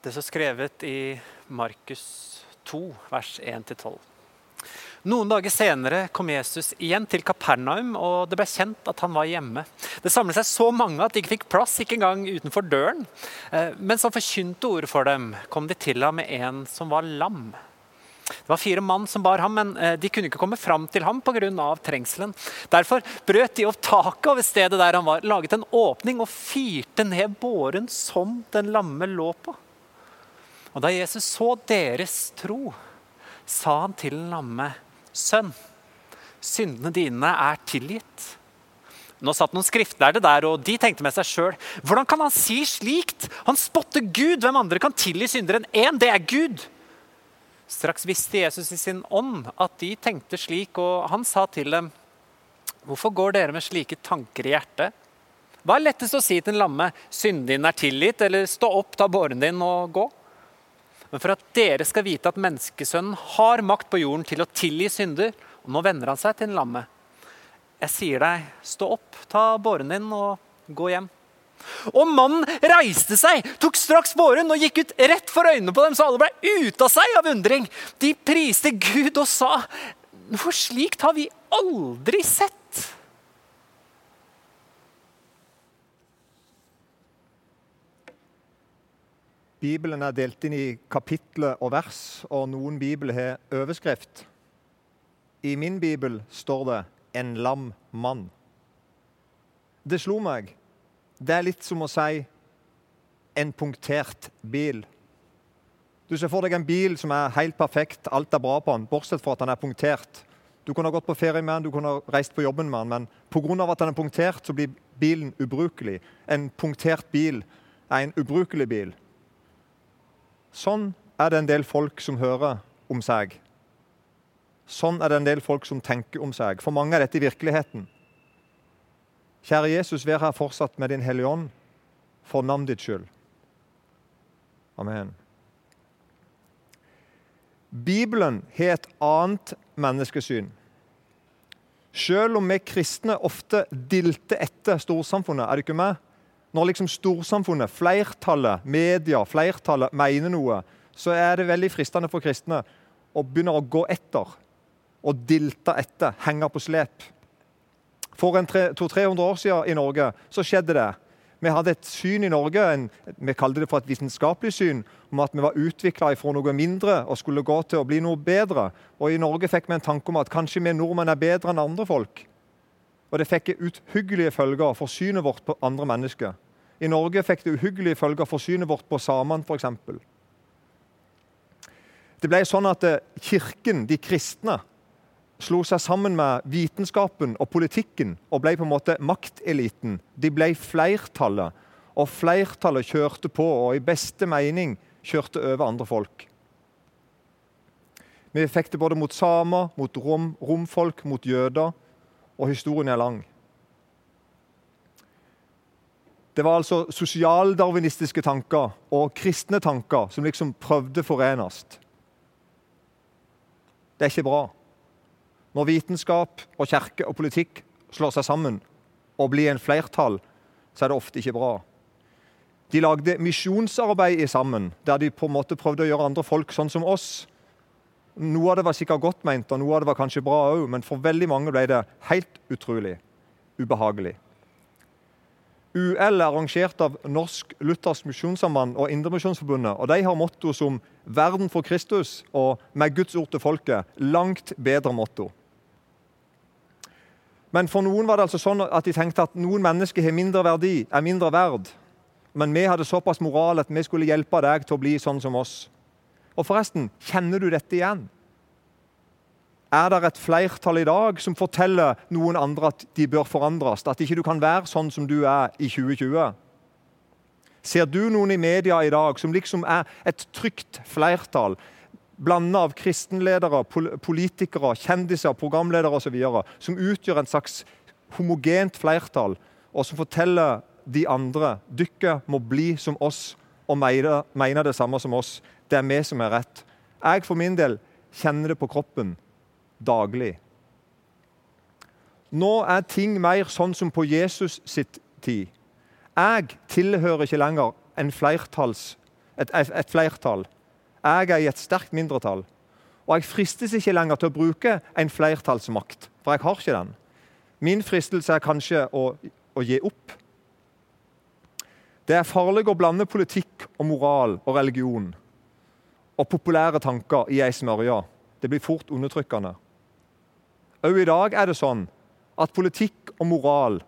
Det står skrevet i Markus 2, vers 1-12. Noen dager senere kom Jesus igjen til Kapernaum, og det ble kjent at han var hjemme. Det samlet seg så mange at de ikke fikk plass, ikke engang utenfor døren. Eh, Mens han forkynte ordet for dem, kom de til ham med en som var lam. Det var fire mann som bar ham, men eh, de kunne ikke komme fram til ham pga. trengselen. Derfor brøt de opp taket over stedet der han var, laget en åpning og firte ned båren som den lamme lå på. Og da Jesus så deres tro, sa han til den lamme, sønn, syndene dine er tilgitt. Nå satt noen skriftlærde der, og de tenkte med seg sjøl hvordan kan han si slikt? Han spotter Gud! Hvem andre kan tilgi syndere enn én? Det er Gud! Straks visste Jesus i sin ånd at de tenkte slik, og han sa til dem, hvorfor går dere med slike tanker i hjertet? Hva er lettest å si til en lamme, synden din er tilgitt, eller stå opp, ta båren din og gå? Men for at dere skal vite at menneskesønnen har makt på jorden til å tilgi synder, og nå vender han seg til en lamme. Jeg sier deg, stå opp, ta båren din og gå hjem. Og mannen reiste seg, tok straks båren og gikk ut rett for øynene på dem, så alle ble ute av seg av undring. De priste Gud og sa, noe slikt har vi aldri sett. Bibelen er delt inn i kapitler og vers, og noen bibler har overskrift. I min bibel står det 'en lam mann'. Det slo meg. Det er litt som å si 'en punktert bil'. Du ser for deg en bil som er helt perfekt, alt er bra på den, bortsett fra at den er punktert. Du kunne ha gått på ferie med den, du kunne ha reist på jobben med den, men pga. at den er punktert, så blir bilen ubrukelig. En punktert bil er en ubrukelig bil. Sånn er det en del folk som hører om seg. Sånn er det en del folk som tenker om seg. For mange er dette i virkeligheten. Kjære Jesus, vær her fortsatt med Din Hellige Ånd, for navnet ditt skyld. Amen. Bibelen har et annet menneskesyn. Selv om vi kristne ofte dilter etter storsamfunnet, er det ikke med? Når liksom storsamfunnet, flertallet, media, flertallet mener noe, så er det veldig fristende for kristne å begynne å gå etter. Og dilte etter, henge på slep. For en 200-300 år siden i Norge så skjedde det. Vi hadde et syn i Norge, en, vi kalte det for et vitenskapelig syn, om at vi var utvikla fra noe mindre og skulle gå til å bli noe bedre. Og i Norge fikk vi en tanke om at kanskje vi nordmenn er bedre enn andre folk. Og det fikk uthyggelige følger for synet vårt på andre mennesker. I Norge fikk det uhyggelige følger for synet vårt på samene f.eks. Det ble sånn at eh, Kirken, de kristne, slo seg sammen med vitenskapen og politikken og ble på en måte makteliten. De ble flertallet, og flertallet kjørte på og i beste mening kjørte over andre folk. Vi fikk det både mot samer, mot rom, romfolk, mot jøder, og historien er lang. Det var altså sosialdarwinistiske tanker og kristne tanker som liksom prøvde forenes. Det er ikke bra. Når vitenskap og kirke og politikk slår seg sammen og blir en flertall, så er det ofte ikke bra. De lagde misjonsarbeid sammen, der de på en måte prøvde å gjøre andre folk sånn som oss. Noe av det var sikkert godt meint, og noe av det var kanskje bra òg, men for veldig mange ble det helt utrolig ubehagelig. UL er arrangert av Norsk Luthersk Misjonssamband og Indremisjonsforbundet. og De har motto som 'Verden for Kristus' og 'Med Guds ord til folket'. Langt bedre motto. Men for noen var det altså sånn at de tenkte at noen mennesker har mindre verdi, er mindre verd. Men vi hadde såpass moral at vi skulle hjelpe deg til å bli sånn som oss. Og forresten, kjenner du dette igjen? Er det et flertall i dag som forteller noen andre at de bør forandres? At ikke du kan være sånn som du er i 2020? Ser du noen i media i dag som liksom er et trygt flertall? Blanda av kristenledere, politikere, kjendiser, programledere osv. Som utgjør en slags homogent flertall, og som forteller de andre dere må bli som oss og mene det samme som oss. Det er vi som er rett. Jeg for min del kjenner det på kroppen daglig. Nå er ting mer sånn som på Jesus sitt tid. Jeg tilhører ikke lenger et, et flertall. Jeg er i et sterkt mindretall. Og jeg fristes ikke lenger til å bruke en flertallsmakt, for jeg har ikke den. Min fristelse er kanskje å, å gi opp. Det er farlig å blande politikk og moral og religion og populære tanker i ei smørje. Det blir fort undertrykkende. Òg i dag er det sånn at politikk og moral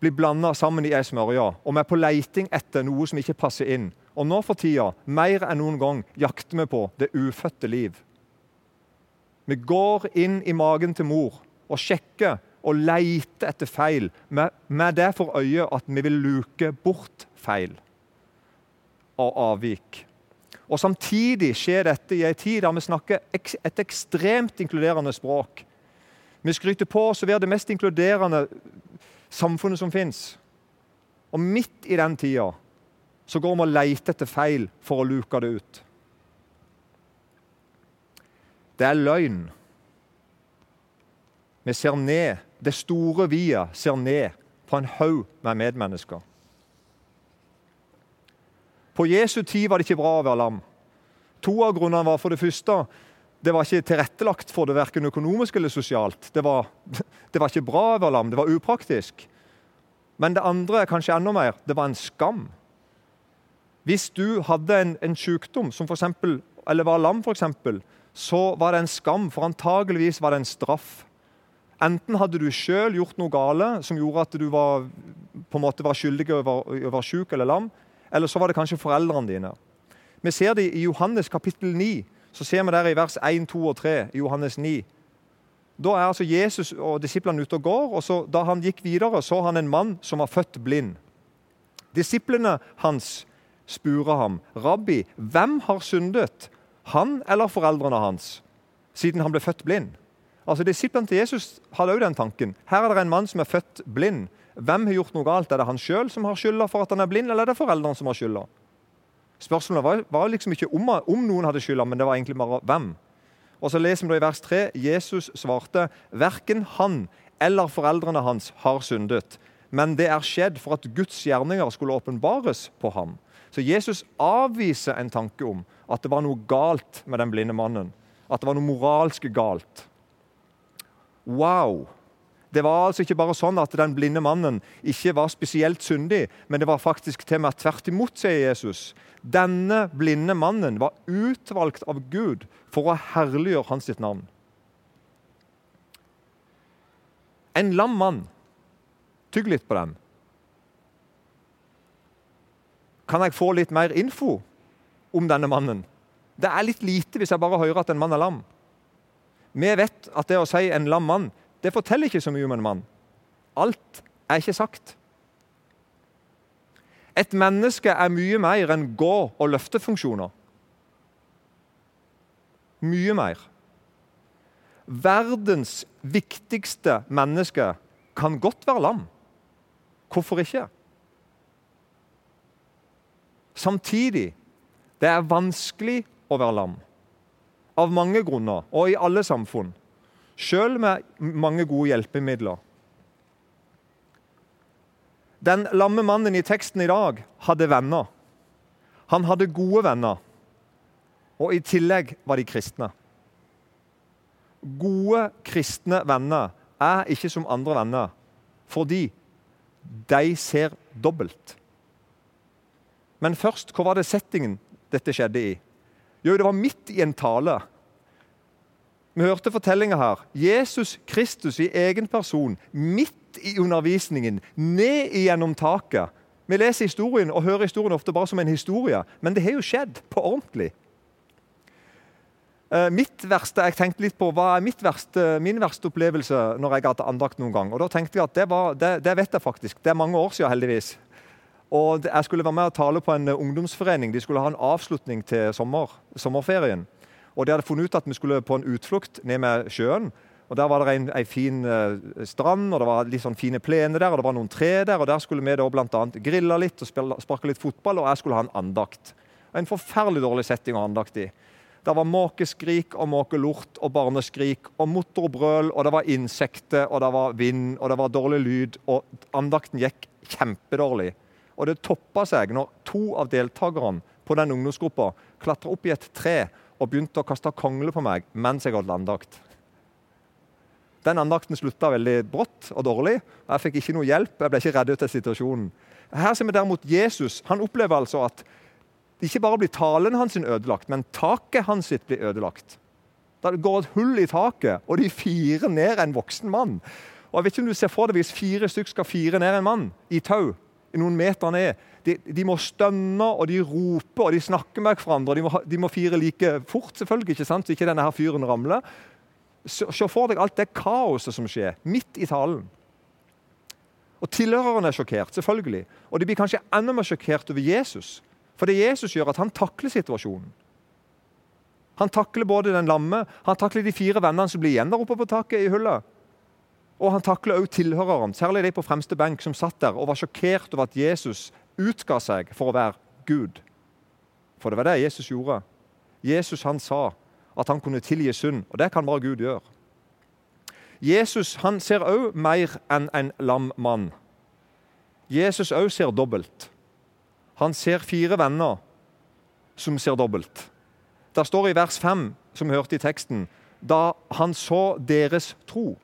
blir blanda sammen i ei smørje, og vi er på leiting etter noe som ikke passer inn. Og nå for tida, mer enn noen gang, jakter vi på det ufødte liv. Vi går inn i magen til mor og sjekker og leter etter feil, med, med det for øye at vi vil luke bort feil og avvik. Og Samtidig skjer dette i en tid der vi snakker et ekstremt inkluderende språk. Vi skryter på oss å være det mest inkluderende samfunnet som fins. Og midt i den tida så går vi og leter etter feil for å luke det ut. Det er løgn. Vi ser ned. Det store vi-et ser ned på en haug med medmennesker. På Jesu tid var det ikke bra å være lam. To av grunnene var for det første det var ikke tilrettelagt for det verken økonomisk eller sosialt. Det var, det var ikke bra å være lam, det var upraktisk. Men det andre kanskje enda mer det var en skam. Hvis du hadde en, en sykdom som for eksempel, eller var lam, f.eks., så var det en skam, for antageligvis var det en straff. Enten hadde du sjøl gjort noe gale som gjorde at du var, på en måte var skyldig i å være syk eller lam, eller så var det kanskje foreldrene dine. Vi ser det i Johannes kapittel 9. Så ser vi der i vers 1, 2 og 3 i Johannes 9. Da er altså Jesus og disiplene ute og går. og så, Da han gikk videre, så han en mann som var født blind. Disiplene hans spurte ham, 'Rabbi, hvem har syndet, han eller foreldrene hans, siden han ble født blind?' Altså Disiplene til Jesus hadde òg den tanken. Her er det en mann som er født blind. Hvem har gjort noe galt? Er det han sjøl som har skylda for at han er blind, eller er det foreldrene som har skylda? Spørsmålet var, var, liksom ikke om, om noen hadde skylda, men det var egentlig bare hvem. Og så leser vi da i vers 3 Jesus svarte verken han eller foreldrene hans har syndet, men det er skjedd for at Guds gjerninger skulle åpenbares på ham. Så Jesus avviser en tanke om at det var noe galt med den blinde mannen. At det var noe moralsk galt. Wow! Det var altså ikke bare sånn at den blinde mannen ikke var spesielt syndig, men det var faktisk til med tvert imot, sier Jesus. Denne blinde mannen var utvalgt av Gud for å herliggjøre hans sitt navn. En lam mann. Tygg litt på den. Kan jeg få litt mer info om denne mannen? Det er litt lite hvis jeg bare hører at en mann er lam. Vi vet at det å si en lam mann det forteller ikke så mye om en mann. Alt er ikke sagt. Et menneske er mye mer enn gå- og løftefunksjoner. Mye mer. Verdens viktigste menneske kan godt være lam. Hvorfor ikke? Samtidig det er vanskelig å være lam. Av mange grunner, og i alle samfunn. Sjøl med mange gode hjelpemidler. Den lamme mannen i teksten i dag hadde venner. Han hadde gode venner, og i tillegg var de kristne. Gode kristne venner er ikke som andre venner fordi de ser dobbelt. Men først, hva var det settingen dette skjedde i? Jo, det var midt i en tale vi hørte fortellinga her. Jesus Kristus i egen person, midt i undervisningen, ned igjennom taket. Vi leser historien og hører historien ofte bare som en historie, men det har jo skjedd på ordentlig. Eh, mitt verste, jeg tenkte litt på, Hva er verste, min verste opplevelse når jeg har hatt andakt noen gang? Og da tenkte jeg at det, var, det, det, vet jeg faktisk. Det er mange år siden, heldigvis. Og Jeg skulle være med og tale på en ungdomsforening. De skulle ha en avslutning til sommer, sommerferien. Og De hadde funnet ut at vi skulle på en utflukt ned med sjøen. og Der var det en, en fin uh, strand, og det var litt sånn fine plener der, og det var noen tre der. og Der skulle vi da bl.a. grille litt og sparke litt fotball, og jeg skulle ha en andakt. En forferdelig dårlig setting å ha andakt i. Det var måkeskrik og måkelort og barneskrik og motorbrøl, og det var insekter, og det var vind, og det var dårlig lyd, og andakten gikk kjempedårlig. Og det toppa seg når to av deltakerne på den ungdomsgruppa klatra opp i et tre og begynte å kaste kongler på meg mens jeg holdt andakt. Den andakten slutta veldig brått og dårlig. og Jeg fikk ikke noe hjelp. Jeg ble ikke redd ut av situasjonen. Her ser vi derimot Jesus. Han opplever altså at ikke bare blir talen hans ødelagt, men taket hans sitt blir ødelagt. Det går et hull i taket, og de firer ned en voksen mann. Og jeg vet ikke om du ser for deg Hvis fire stykker skal fire ned en mann i tau, noen meter ned de, de, må stønne og de roper og de snakker med hverandre. De må, de må fire like fort, selvfølgelig, ikke sant? så ikke denne her fyren ramler. Se for deg alt det kaoset som skjer midt i talen. Og Tilhørerne er sjokkert, selvfølgelig. Og de blir kanskje enda mer sjokkert over Jesus. For det Jesus gjør, at han takler situasjonen. Han takler både den lamme, han takler de fire vennene som blir igjen der oppe på taket i hullet. Og han takler også tilhørerne, særlig de på fremste benk som satt der og var sjokkert over at Jesus utga seg for å være Gud. For det var det Jesus gjorde. Jesus han sa at han kunne tilgi synd, og det kan bare Gud gjøre. Jesus han ser òg mer enn en lam mann. Jesus òg ser dobbelt. Han ser fire venner som ser dobbelt. Der står i vers 5, som vi hørte i teksten, da han så deres tro.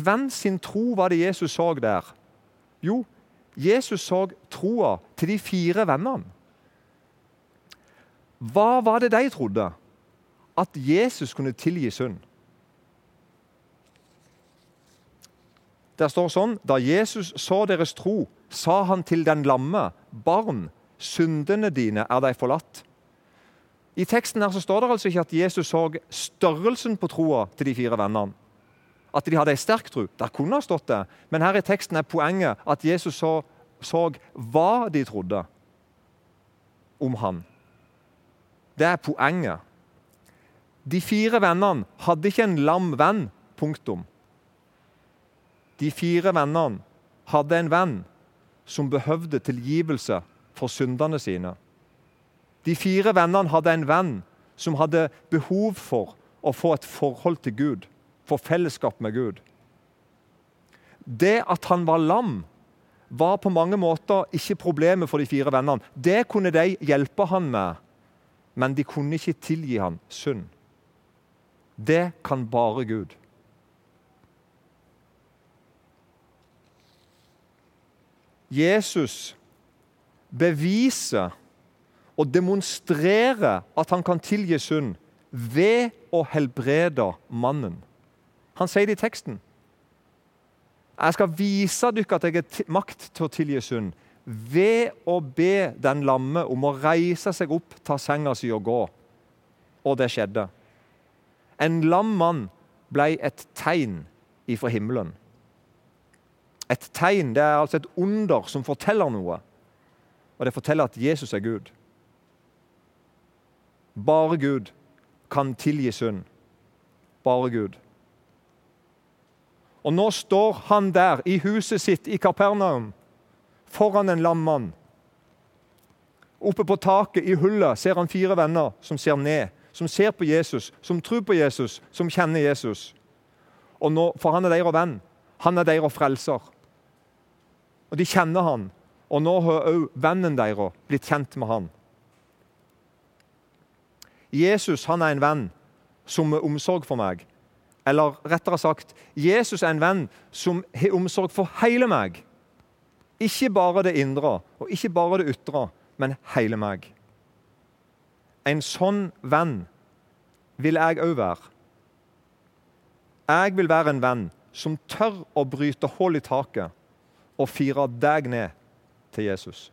Hvem sin tro var det Jesus så der? Jo, Jesus så troa til de fire vennene. Hva var det de trodde? At Jesus kunne tilgi synd. Det står sånn Da Jesus så deres tro, sa han til den lamme, barn, syndene dine er deg forlatt. I teksten her så står det altså ikke at Jesus så størrelsen på troa til de fire vennene at de hadde ei sterk tro. Der kunne ha stått det. Men her i teksten er poenget at Jesus så, så hva de trodde om han. Det er poenget. De fire vennene hadde ikke en lam venn. Punktum. De fire vennene hadde en venn som behøvde tilgivelse for syndene sine. De fire vennene hadde en venn som hadde behov for å få et forhold til Gud få fellesskap med Gud. Det at han var lam, var på mange måter ikke problemet for de fire vennene. Det kunne de hjelpe han med, men de kunne ikke tilgi han synd. Det kan bare Gud. Jesus beviser og demonstrerer at han kan tilgi synd ved å helbrede mannen. Han sier det i teksten. Jeg skal vise dere at jeg har makt til å tilgi synd ved å be den lamme om å reise seg opp, ta senga si og gå. Og det skjedde. En lam mann ble et tegn ifra himmelen. Et tegn det er altså et under som forteller noe. Og det forteller at Jesus er Gud. Bare Gud kan tilgi synd. Bare Gud. Og nå står han der i huset sitt i Kapernaum foran en lam. Oppe på taket i hullet ser han fire venner som ser ned, som ser på Jesus, som tror på Jesus, som kjenner Jesus. Og nå, For han er deres venn. Han er deres frelser. Og De kjenner han, og nå har òg vennen deres blitt kjent med han. Jesus han er en venn som har omsorg for meg. Eller rettere sagt, Jesus er en venn som har omsorg for hele meg. Ikke bare det indre og ikke bare det ytre, men hele meg. En sånn venn vil jeg òg være. Jeg vil være en venn som tør å bryte hull i taket og fire deg ned til Jesus.